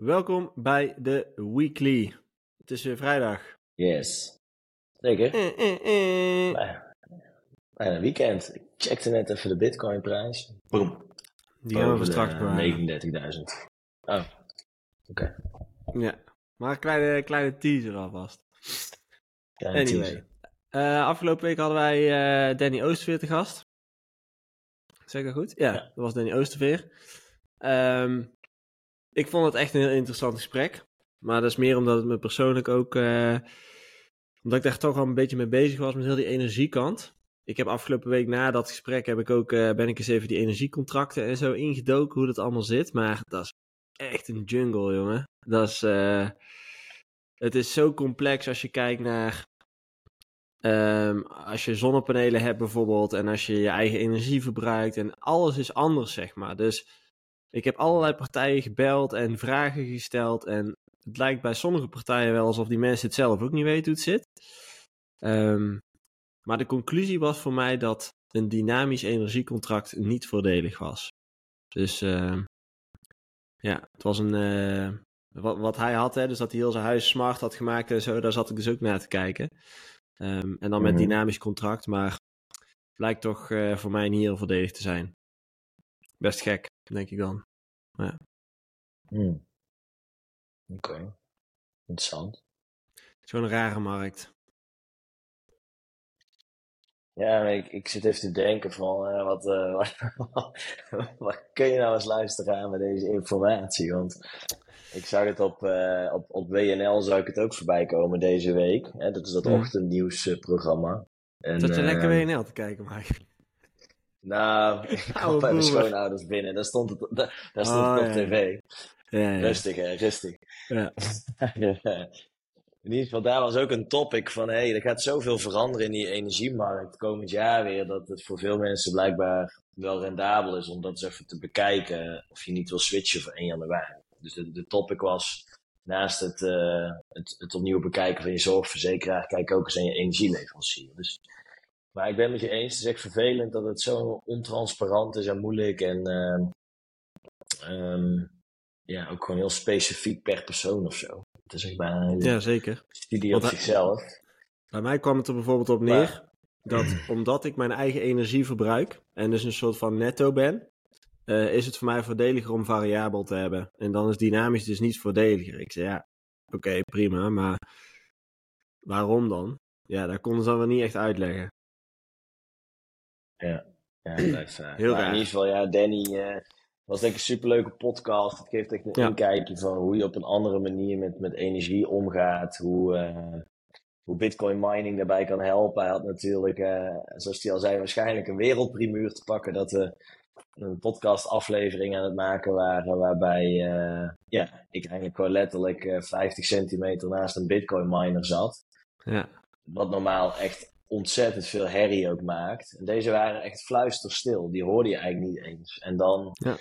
Welkom bij de Weekly. Het is weer vrijdag. Yes. Zeker. Eh, eh, eh. Bijna, bijna weekend. Ik checkte net even de bitcoinprijs. Boom. Die gaan we Boven straks de bewaren. 39.000. Oh. Oké. Ja, maar een kleine, kleine teaser alvast. Kleine Anyway. teaser. Eh, afgelopen week hadden wij eh, Danny Oosterveer te gast. Zeg ik dat goed? Ja, Ja. dat was Danny Oosterveer. Ehm, ik vond het echt een heel interessant gesprek. Maar dat is meer omdat het me persoonlijk ook... eh, omdat ik daar toch al een beetje mee bezig was met heel die energiekant. Ik heb afgelopen week na dat gesprek heb ik ook, eh, ben ik eens even die energiecontracten en zo ingedoken, hoe dat allemaal zit. Maar dat is echt een jungle, jongen. Dat is... eh, het is zo complex als je kijkt naar Ehm, als je zonnepanelen hebt bijvoorbeeld en als je je eigen energie verbruikt en alles is anders, zeg maar. Dus ik heb allerlei partijen gebeld en vragen gesteld en het lijkt bij sommige partijen wel alsof die mensen het zelf ook niet weten hoe het zit. Ehm, maar de conclusie was voor mij dat een dynamisch energiecontract niet voordelig was. Dus ehm, ja, het was een... eh, wat, wat hij had, hè, dus dat hij heel zijn huis smart had gemaakt en zo, daar zat ik dus ook naar te kijken. Ehm, en dan met Mhm. dynamisch contract, maar lijkt toch eh, voor mij niet heel voordelig te zijn. Best gek, denk ik dan. Hmm. Oké. Interessant. Een rare markt. Ja, maar ik, ik zit even te denken van, eh, wat, eh, wat, wat kun je nou als luisteraar met deze informatie? Want ik zag het op, eh, op, op WNL, zag ik het ook voorbij komen deze week. Hè? Dat is dat Hmm. ochtendnieuwsprogramma. En, Dat je lekker WNL te kijken, Mike. Nou, ik kwam bij mijn schoonouders binnen. Daar stond het, daar, daar stond Oh, het op ja. tv. Ja, ja. Rustig, hè, rustig. Ja. In ieder geval, daar was ook een topic van, hé, hey, er gaat zoveel veranderen in die energiemarkt komend jaar weer, dat het voor veel mensen blijkbaar wel rendabel is om dat eens even te bekijken, of je niet wil switchen voor 1 januari. Dus de, de topic was, naast het, eh, het, het opnieuw bekijken van je zorgverzekeraar, kijk ook eens aan je energieleverancier. Dus, maar ik ben het met je eens, het is echt vervelend dat het zo ontransparant is en moeilijk en ehm, ehm, ja, ook gewoon heel specifiek per persoon of zo. Het is echt bijna een ja, zeker. studie op hij- zichzelf. Bij mij kwam het er bijvoorbeeld op Maar- neer dat omdat ik mijn eigen energie verbruik en dus een soort van netto ben, eh, is het voor mij voordeliger om variabel te hebben. En dan is dynamisch dus niet voordeliger. Ik zei ja, oké, prima, maar waarom dan? Ja, daar konden ze dan wel niet echt uitleggen. Ja, dat blijft raar. Heel maar raar. in ieder geval, ja, Danny eh, was denk ik een superleuke podcast. Het geeft echt een Ja. inkijkje van hoe je op een andere manier met, met energie omgaat. Hoe, eh, hoe bitcoin mining daarbij kan helpen. Hij had natuurlijk, eh, zoals hij al zei, waarschijnlijk een wereldprimuur te pakken. Dat we een podcast aflevering aan het maken waren. Waarbij eh, ja, ik eigenlijk gewoon letterlijk eh, 50 centimeter naast een bitcoin miner zat. Ja, Wat normaal echt ontzettend veel herrie ook maakt. En deze waren echt fluisterstil. Die hoorde je eigenlijk niet eens. En dan, Ja.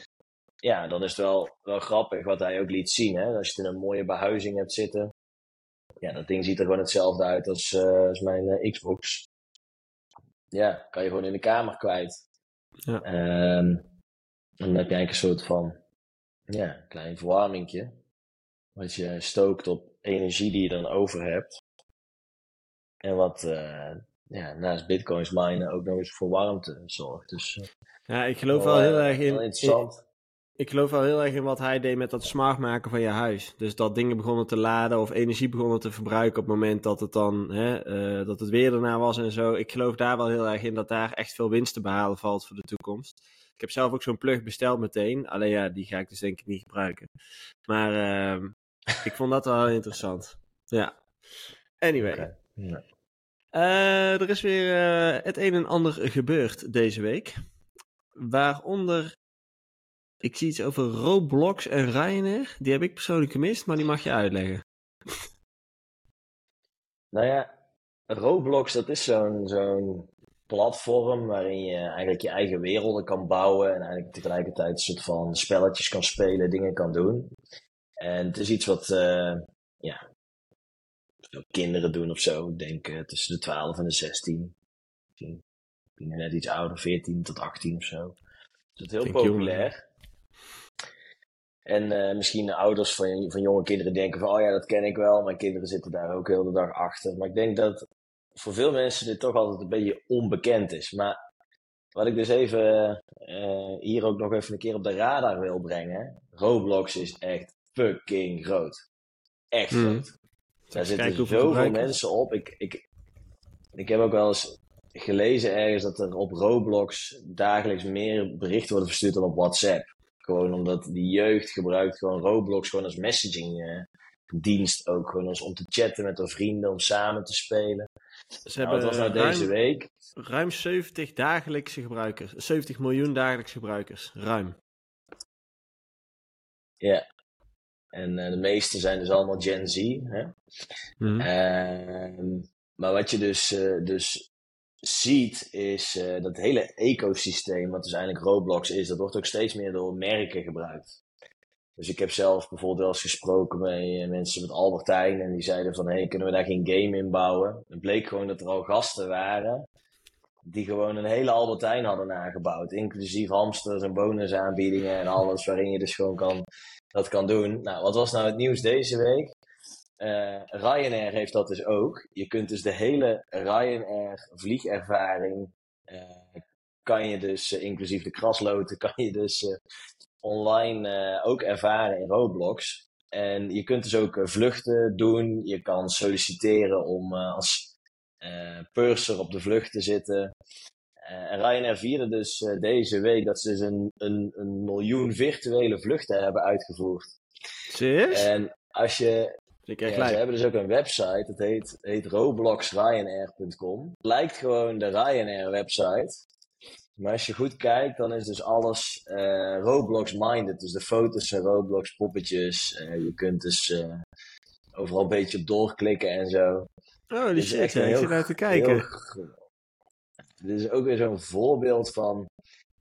ja, dan is het wel, wel grappig wat hij ook liet zien. Hè? Als je het in een mooie behuizing hebt zitten. Ja, dat ding ziet er gewoon hetzelfde uit als, eh, als mijn eh, Xbox. Ja, kan je gewoon in de kamer kwijt. Ja. Ehm, en dan heb je eigenlijk een soort van, ja, klein verwarmingje. Wat je stookt op energie die je dan over hebt. En wat eh, ja, naast bitcoins minen ook nog eens voor warmte zorgt. Dus eh, ja ik geloof wel heel eh, erg in, interessant. Ik geloof wel heel erg in wat hij deed met dat smart maken van je huis. Dus dat dingen begonnen te laden of energie begonnen te verbruiken op het moment dat het dan hè, eh, dat het weer erna was en zo. Ik geloof daar wel heel erg in dat daar echt veel winst te behalen valt voor de toekomst. Ik heb zelf ook zo'n plug besteld meteen. Alleen ja, die ga ik dus denk ik niet gebruiken. Maar ehm, ik vond dat wel interessant. Ja. Anyway. Ja. Eh, er is weer eh, het een en ander gebeurd deze week. Waaronder, ik zie iets over Roblox en Ryanair. Die heb ik persoonlijk gemist, maar die mag je uitleggen. Nou ja, Roblox dat is zo'n zo'n platform waarin je eigenlijk je eigen werelden kan bouwen en eigenlijk tegelijkertijd een soort van spelletjes kan spelen, dingen kan doen. En het is iets wat eh, ja, veel kinderen doen of zo. Ik denk eh, tussen de 12 en de 16. Misschien misschien net iets ouder, 14 tot 18 of zo. Dus het is heel populair. En uh, misschien ouders van, van jonge kinderen denken van, oh ja, dat ken ik wel. Mijn kinderen zitten daar ook heel de dag achter. Maar ik denk dat voor veel mensen dit toch altijd een beetje onbekend is. Maar wat ik dus even uh, hier ook nog even een keer op de radar wil brengen. Roblox is echt fucking groot. Echt mm. groot. Daar zitten zoveel mensen op. Ik, ik, ik heb ook wel eens gelezen ergens dat er op Roblox dagelijks meer berichten worden verstuurd dan op WhatsApp. Gewoon omdat die jeugd gebruikt gewoon Roblox gewoon als messaging uh, dienst ook. Gewoon als om te chatten met hun vrienden, om samen te spelen. Ze nou, hebben was nou ruim, deze week? Ruim 70 dagelijkse gebruikers. 70 miljoen dagelijkse gebruikers. Ruim. Ja. En uh, de meeste zijn dus allemaal Gen Z. Hè? Mm. Uh, maar wat je dus, uh, dus ziet, is uh, dat hele ecosysteem, wat dus eigenlijk Roblox is, dat wordt ook steeds meer door merken gebruikt. Dus ik heb zelf bijvoorbeeld wel eens gesproken met eh, mensen met Albertijn en die zeiden van, hey, kunnen we daar geen game in bouwen? Het bleek gewoon dat er al gasten waren die gewoon een hele Albertijn hadden nagebouwd, inclusief hamsters en bonusaanbiedingen en alles, waarin je dus gewoon kan, dat kan doen. Nou, wat was nou het nieuws deze week? Uh, Ryanair heeft dat dus ook. Je kunt dus de hele Ryanair vliegervaring, uh, kan je dus, uh, inclusief de krasloten, kan je dus online ook ervaren in Roblox. En je kunt dus ook vluchten doen. Je kan solliciteren om als purser op de vlucht te zitten. en Ryanair vierde dus deze week dat ze dus een, een, een miljoen virtuele vluchten hebben uitgevoerd. Serieus? En als je ja, ze hebben dus ook een website, dat heet, heet robloxryanair.com. Lijkt gewoon de Ryanair website. Maar als je goed kijkt, dan is dus alles uh, Roblox-minded. Dus de foto's zijn Roblox-poppetjes. Uh, je kunt dus uh, overal een beetje doorklikken en zo. Oh, die shit, ik zit naar te kijken. dit is ook weer zo'n voorbeeld van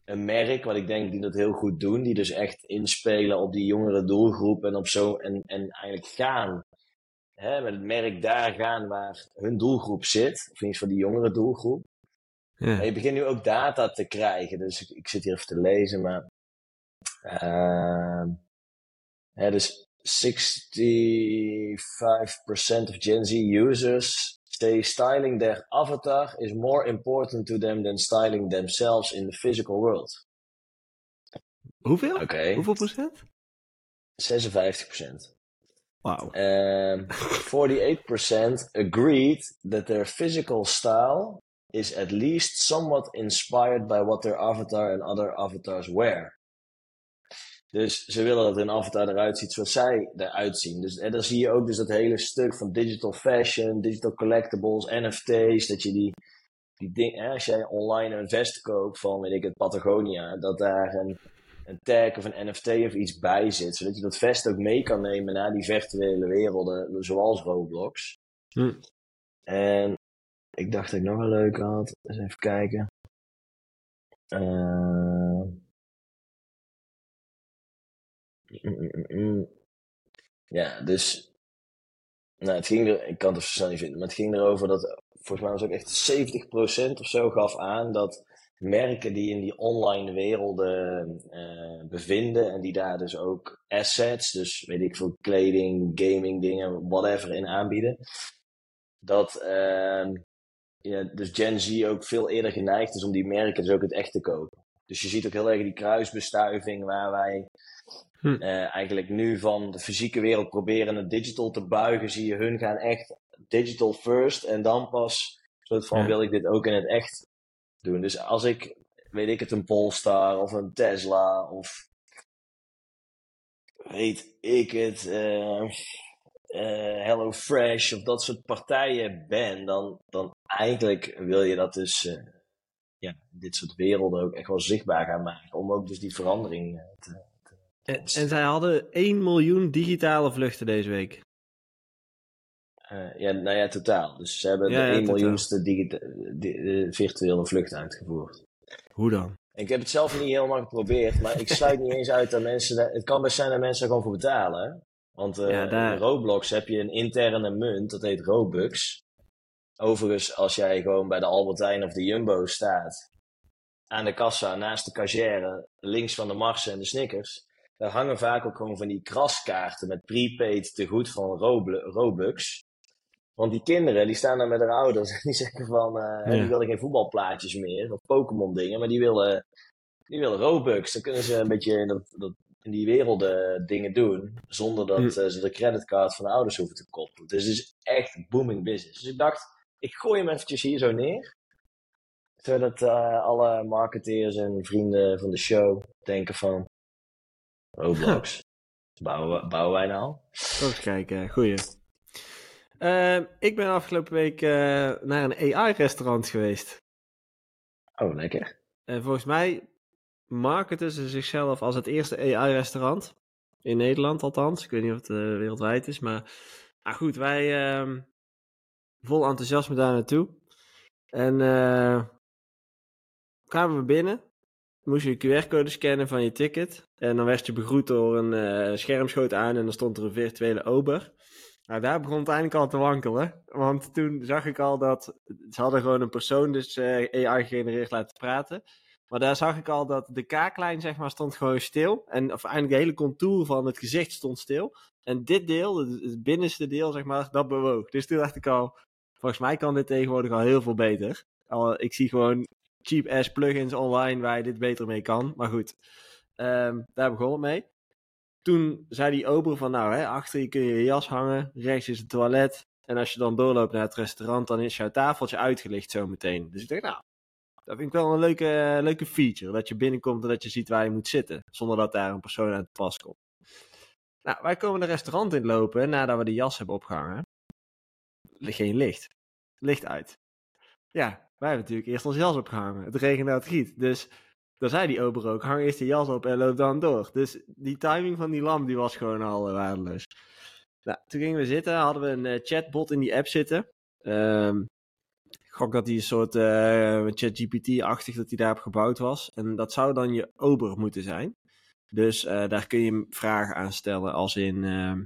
een merk, wat ik denk die dat heel goed doen. Die dus echt inspelen op die jongere doelgroep en op zo en, en eigenlijk gaan hè, met het merk daar gaan waar hun doelgroep zit. Of iets van die jongere doelgroep. Ja. je begint nu ook data te krijgen. Dus ik, ik zit hier even te lezen, maar. Uh, hè, dus 65% of Gen Z users say styling their avatar is more important to them than styling themselves in the physical world. Hoeveel? Okay. Hoeveel procent? 56 procent. Wow. Um, 48% agreed that their physical style is at least somewhat inspired by what their avatar and other avatars wear. Dus ze willen dat hun avatar eruit ziet zoals zij eruit zien. Dus, en dan zie je ook dus dat hele stuk van digital fashion, digital collectibles, NFT's. Dat je die, die dingen, als jij online een vest koopt van, weet ik het, Patagonia, dat daar een een tag of een NFT of iets bij zit. Zodat je dat vest ook mee kan nemen naar die virtuele werelden, zoals Roblox. Hm. En ik dacht dat ik nog een leuke had. Eens even kijken. Uh... Ja, dus. Nou, het ging er. Ik kan het zo snel niet vinden. Maar het ging erover dat. Volgens mij was ook echt 70% of zo gaf aan dat merken die in die online werelden uh, bevinden en die daar dus ook assets, dus weet ik veel, kleding, gaming dingen, whatever in aanbieden. Dat uh, ja, dus Gen Z ook veel eerder geneigd is om die merken dus ook het echt te kopen. Dus je ziet ook heel erg die kruisbestuiving waar wij hm. uh, eigenlijk nu van de fysieke wereld proberen het digital te buigen. Zie je hun gaan echt digital first en dan pas soort van wil ik dit ook in het echt doen. Dus als ik, weet ik het, een Polestar of een Tesla of weet ik het, uh, uh, Hello Fresh of dat soort partijen ben, dan, dan eigenlijk wil je dat dus, ja, dit soort werelden ook echt wel zichtbaar gaan maken. Om ook dus die verandering te en, en, zij hadden 1 miljoen digitale vluchten deze week. Uh, ja, nou ja, totaal. Dus ze hebben ja, de 1 miljoenste di virtuele vlucht uitgevoerd. Hoe dan? Ik heb het zelf niet helemaal geprobeerd, maar ik sluit niet eens uit dat mensen... het kan best zijn dat mensen er gewoon voor betalen. Want uh, ja, in Roblox heb je een interne munt, dat heet Robux. Overigens, als jij gewoon bij de Albertijn of de Jumbo staat... aan de kassa naast de cashier, links van de Mars en de Snickers... daar hangen vaak ook gewoon van die kraskaarten met prepaid te goed van Robux. Want die kinderen die staan daar met hun ouders en die zeggen van, uh, die willen geen voetbalplaatjes meer of Pokémon dingen, maar die willen, die willen Robux. Dan kunnen ze een beetje dat, dat, in die werelden dingen doen, zonder dat hm. ze de creditcard van de ouders hoeven te koppelen. Dus het is echt booming business. Dus ik dacht, ik gooi hem eventjes hier zo neer. Zodat uh, alle marketeers en vrienden van de show denken van... Roblox. bouwen, bouwen wij nou? Eens kijken, goeie. Uh, ik ben afgelopen week uh, naar een AI-restaurant geweest. Oh, lekker. En volgens mij marketen ze zichzelf als het eerste AI-restaurant. In Nederland althans. Ik weet niet of het uh, wereldwijd is. Maar ah, goed, wij uh, vol enthousiasme daar naartoe. En uh, kwamen we binnen. Moest je QR-code scannen van je ticket. En dan werd je begroet door een uh, schermschoot aan en dan stond er een virtuele ober. Nou, daar begon het eindelijk al te wankelen. Want toen zag ik al dat. Ze hadden gewoon een persoon, dus uh, AI gegenereerd laten praten. Maar daar zag ik al dat de kaaklijn, zeg maar, stond gewoon stil. En of eigenlijk de hele contour van het gezicht stond stil. En dit deel, het binnenste deel, zeg maar, dat bewoog. Dus toen dacht ik al, volgens mij kan dit tegenwoordig al heel veel beter. Al, ik zie gewoon cheap-ass plugins online waar je dit beter mee kan. Maar goed, um, daar begon het mee. Toen zei die ober van, nou, hè, achter je kun je je jas hangen, rechts is het toilet. En als je dan doorloopt naar het restaurant, dan is jouw tafeltje uitgelicht zometeen. Dus ik dacht, nou, dat vind ik wel een leuke, leuke feature. Dat je binnenkomt en dat je ziet waar je moet zitten. Zonder dat daar een persoon aan het pas komt. Nou, wij komen de restaurant in lopen nadat we de jas hebben opgehangen. Geen licht. Licht uit. Ja, wij hebben natuurlijk eerst ons jas opgehangen. Het regende het giet. Dus dan zei die ober ook, hang eerst de jas op en loop dan door. Dus die timing van die lamp die was gewoon al uh, waardeloos. Nou, toen gingen we zitten, hadden we een uh, chatbot in die app zitten. Um, ik gok dat die een soort uh, ChatGPT-achtig dat die daarop gebouwd was. En dat zou dan je ober moeten zijn. Dus daar kun je vragen aan stellen als in... Ehm,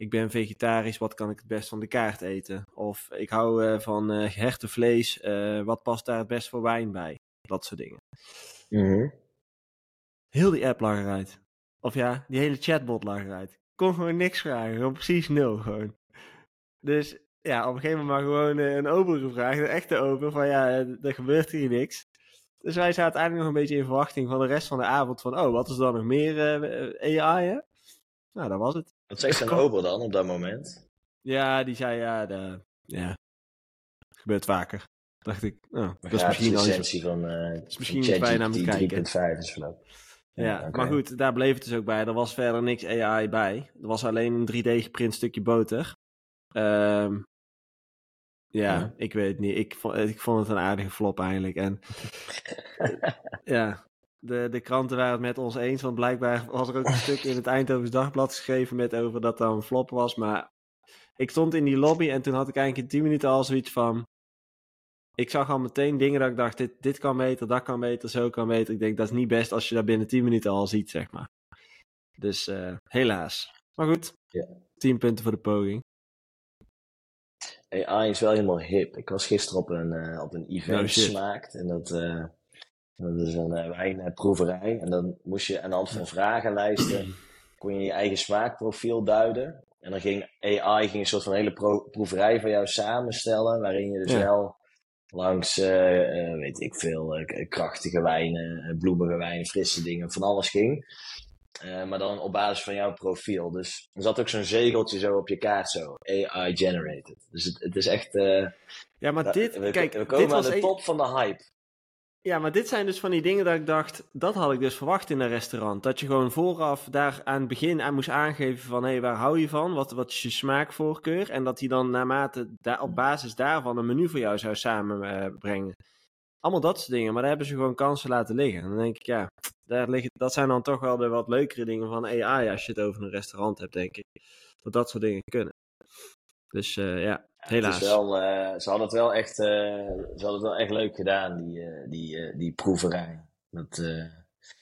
ik ben vegetarisch, wat kan ik het best van de kaart eten? Of ik hou van uh, hertenvlees, wat past daar het best voor wijn bij? Dat soort dingen. Mm Heel die app lag eruit. Of ja, die hele chatbot lag eruit. Kon gewoon niks vragen, gewoon precies nul gewoon. Dus ja, op een gegeven moment maar gewoon een ober gevraagd, een echte ober, van ja, er gebeurt hier niks. Dus wij zaten eigenlijk nog een beetje in verwachting van de rest van de avond van, oh, wat is dan nog meer AI, hè? Nou, dat was het. Wat zegt een ober dan op dat moment? Ja, die zei ja, de, ja, gebeurt vaker dacht ik, nou, dat is misschien al iets, van, uh, is misschien iets bij naar moet kijken. 3.5 is verlopen. Ja, ja okay. maar goed, daar bleef het dus ook bij. Er was verder niks AI bij. Er was alleen een 3D geprint stukje boter. Um, ja, ja, ik weet het niet. Ik vond, ik vond het een aardige flop eigenlijk. En ja, de, de kranten waren het met ons eens. Want blijkbaar was er ook een stuk in het Eindhovens Dagblad geschreven met over dat dat een flop was. Maar ik stond in die lobby en toen had ik eigenlijk in 10 minuten al zoiets van ik zag al meteen dingen dat ik dacht, dit, dit kan beter, dat kan beter, zo kan beter. Ik denk, dat is niet best als je dat binnen 10 minuten al ziet, zeg maar. Dus uh, helaas. Maar goed, ja. 10 punten voor de poging. AI is wel helemaal hip. Ik was gisteren op een, uh, op een event oh, gemaakt. En dat, uh, dat is een wijnproeverij. En dan moest je aan de hand van vragenlijsten... kon je je eigen smaakprofiel duiden. En dan ging AI ging een soort van hele proeverij van jou samenstellen. Waarin je dus wel langs, uh, weet ik veel, uh, krachtige wijnen, bloemige wijnen, frisse dingen, van alles ging. maar dan op basis van jouw profiel. Dus er zat ook zo'n zegeltje zo op je kaart zo. AI generated. Dus het, het is echt... ja, maar dit... We, kijk, we komen dit aan de top van de hype. Ja, maar dit zijn dus van die dingen dat ik dacht, dat had ik dus verwacht in een restaurant. Dat je gewoon vooraf daar aan het begin aan moest aangeven van, hé, hey, waar hou je van? Wat, wat is je smaakvoorkeur? En dat hij dan naarmate, daar, op basis daarvan een menu voor jou zou samenbrengen. Uh, Allemaal dat soort dingen, maar daar hebben ze gewoon kansen laten liggen. En dan denk ik, ja, daar liggen, dat zijn dan toch wel de wat leukere dingen van AI als je het over een restaurant hebt, denk ik. Dat dat soort dingen kunnen. Dus uh, ja, helaas. Wel, uh, ze hadden het wel echt, uh, ze hadden het wel echt leuk gedaan, die, die, die proeverij. Dat,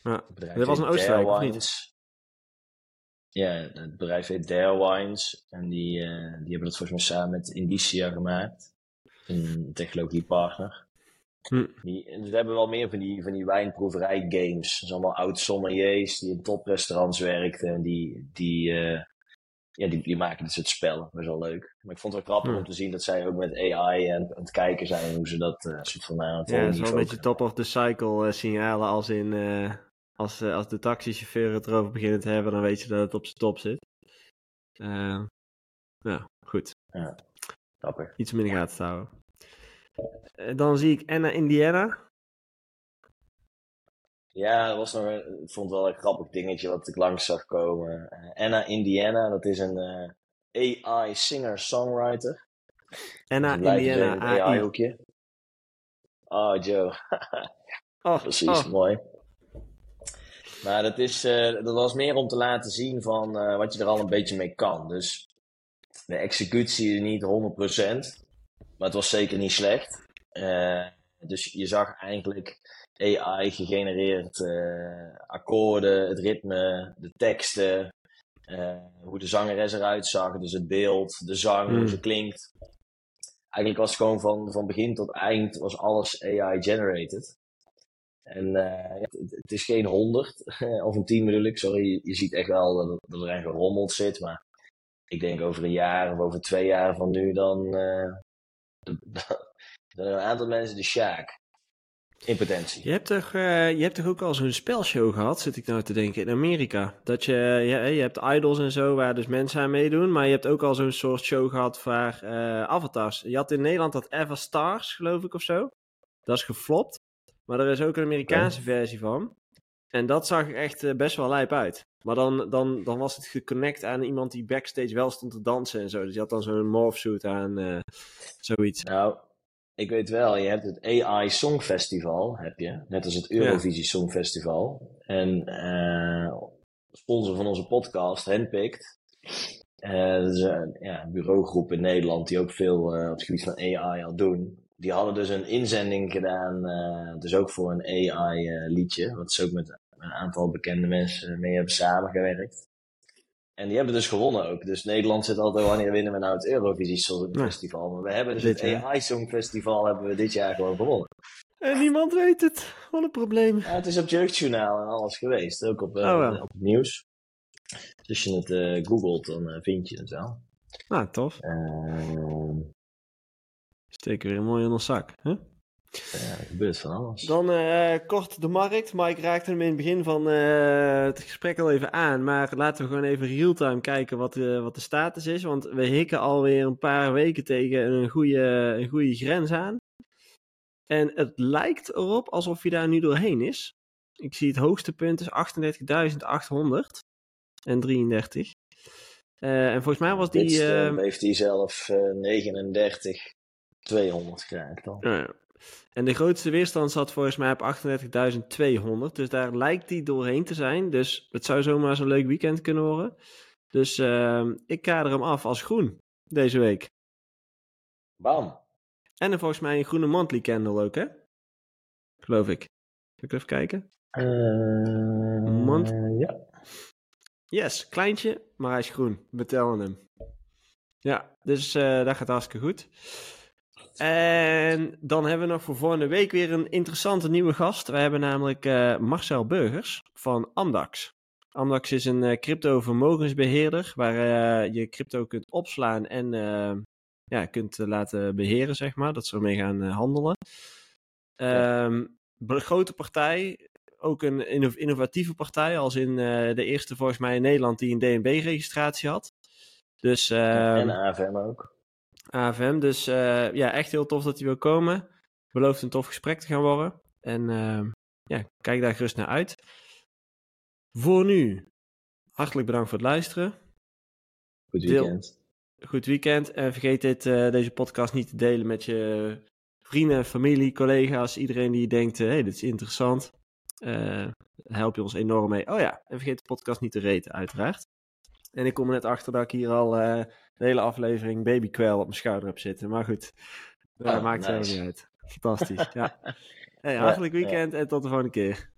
ja. dat was een Oostenrijk, of niet? Ja, het bedrijf heet Dare Wines. En die, die hebben dat volgens mij samen met Indicia gemaakt. Een technologiepartner. Hm. Die, ze hebben wel meer van die, van die wijnproeverij games. Dat zijn allemaal oud sommeliers die in toprestaurants werkten. En die, die, eh, ja, die, die maken dit soort spellen. Dat is wel leuk. Maar ik vond het wel grappig Hm. om te zien dat zij ook met AI aan, aan het kijken zijn hoe ze dat eh soort van aan het Ja, dat is wel een beetje top of the cycle eh, signalen als in... eh, als, als de taxichauffeur het erover beginnen te hebben, dan weet je dat het op zijn top zit. Eh, ja, goed. Grappig. Iets om in de gaten te houden. Dan zie ik Anna Indiana. Ja, dat was nog een, ik vond het wel een grappig dingetje wat ik langs zag komen. Eh, Anna Indiana, dat is een eh, AI singer-songwriter. Anna Dus Indiana. AI-hoekje. Oh, Joe. Oh, Precies, oh. mooi. Maar dat, is, eh, dat was meer om te laten zien van wat je er al een beetje mee kan. Dus de executie is niet 100%, maar het was zeker niet slecht. Dus je zag eigenlijk AI gegenereerd eh, akkoorden, het ritme, de teksten, eh, hoe de zangeres eruit zag, dus het beeld, de zang, Hmm. hoe ze klinkt. Eigenlijk was het gewoon van, van begin tot eind was alles AI-generated. En eh, het, het is geen 100 of een 10 bedoel ik. Sorry, je, je ziet echt wel dat, dat er echt gerommeld zit. Maar ik denk over een jaar of over twee jaar van nu, dan dan er een aantal mensen de Sjaak. In potentie. Je hebt, toch, eh, je hebt toch ook al zo'n spelshow gehad, zit ik nou te denken, in Amerika. Dat je, ja, je hebt idols en zo, waar dus mensen aan meedoen. Maar je hebt ook al zo'n soort show gehad waar eh, avatars. Je had in Nederland dat Eva Stars, geloof ik, of zo. Dat is geflopt. Maar er is ook een Amerikaanse versie van. En dat zag er echt eh, best wel lijp uit. Maar dan, dan, dan was het geconnect aan iemand die backstage wel stond te dansen en zo. Dus je had dan zo'n morphsuit aan, zoiets. Nou, ik weet wel, je hebt het AI Songfestival, heb je. Net als het Eurovisie Songfestival. En eh sponsor van onze podcast, Handpicked. Eh, dat is een ja, bureaugroep in Nederland die ook veel eh, op het gebied van AI al doen. Die hadden dus een inzending gedaan, dus ook voor een AI-liedje. wat ze ook met een aantal bekende mensen mee hebben samengewerkt. En die hebben dus gewonnen ook. Dus Nederland zit altijd, wanneer winnen we nou het Eurovisie Songfestival? Maar we hebben dus Dit het. AI Songfestival hebben we dit jaar gewoon gewonnen. En niemand weet het. Wat een probleem. Ja, het is op het Jeugdjournaal en alles geweest. Ook op, eh, Oh, op het nieuws. Dus als je het eh, googelt, dan eh, vind je het wel. Nou, tof. Ehm, Steken weer mooi in ons zak. Hè? Ja, er gebeurt van alles. Dan eh, kort de markt. Mike raakte hem in het begin van eh, het gesprek al even aan. Maar laten we gewoon even real-time kijken wat de, wat de status is. Want we hikken alweer een paar weken tegen een goede, een goede grens aan. En het lijkt erop alsof je daar nu doorheen is. Ik zie het hoogste punt is 38.800 en 33. Eh, en volgens mij was die... Dit eh, heeft hij zelf eh 39, 200 geraakt dan. Ja, ja. En de grootste weerstand zat volgens mij op 38.200. Dus daar lijkt die doorheen te zijn. Dus het zou zomaar zo'n leuk weekend kunnen worden. Dus ehm, ik kader hem af als groen deze week. Bam. En dan volgens mij een groene monthly candle ook, hè? Geloof ik. Zal ik even kijken? Eh, Mand- Ja. Yes, kleintje, maar hij is groen. We tellen hem. Ja, dus eh dat gaat hartstikke goed. En dan hebben we nog voor volgende week weer een interessante nieuwe gast. We hebben namelijk eh, Marcel Burgers van Amdax. Amdax is een eh, crypto vermogensbeheerder waar eh, je crypto kunt opslaan en ja, kunt laten beheren, zeg maar. Dat ze ermee gaan handelen. Ehm, be- grote partij, ook een inno- innovatieve partij, als in de eerste volgens mij in Nederland die een DNB-registratie had. Dus ehm, en AFM ook. AFM. Dus eh, ja, echt heel tof dat hij wil komen. Belooft een tof gesprek te gaan worden. En ehm, ja, kijk daar gerust naar uit. Voor nu, hartelijk bedankt voor het luisteren. Goed Deel. weekend. Goed weekend. En vergeet dit, eh, deze podcast niet te delen met je vrienden, familie, collega's. Iedereen die denkt, hé, hey, dit is interessant. Eh help je ons enorm mee. Oh ja, en vergeet de podcast niet te reten, uiteraard. En ik kom er net achter dat ik hier al eh, de hele aflevering babykwel op mijn schouder heb zitten. Maar goed, dat Oh, maakt het nice. helemaal niet uit. Fantastisch, ja. Hey, hartelijk weekend en tot de volgende keer.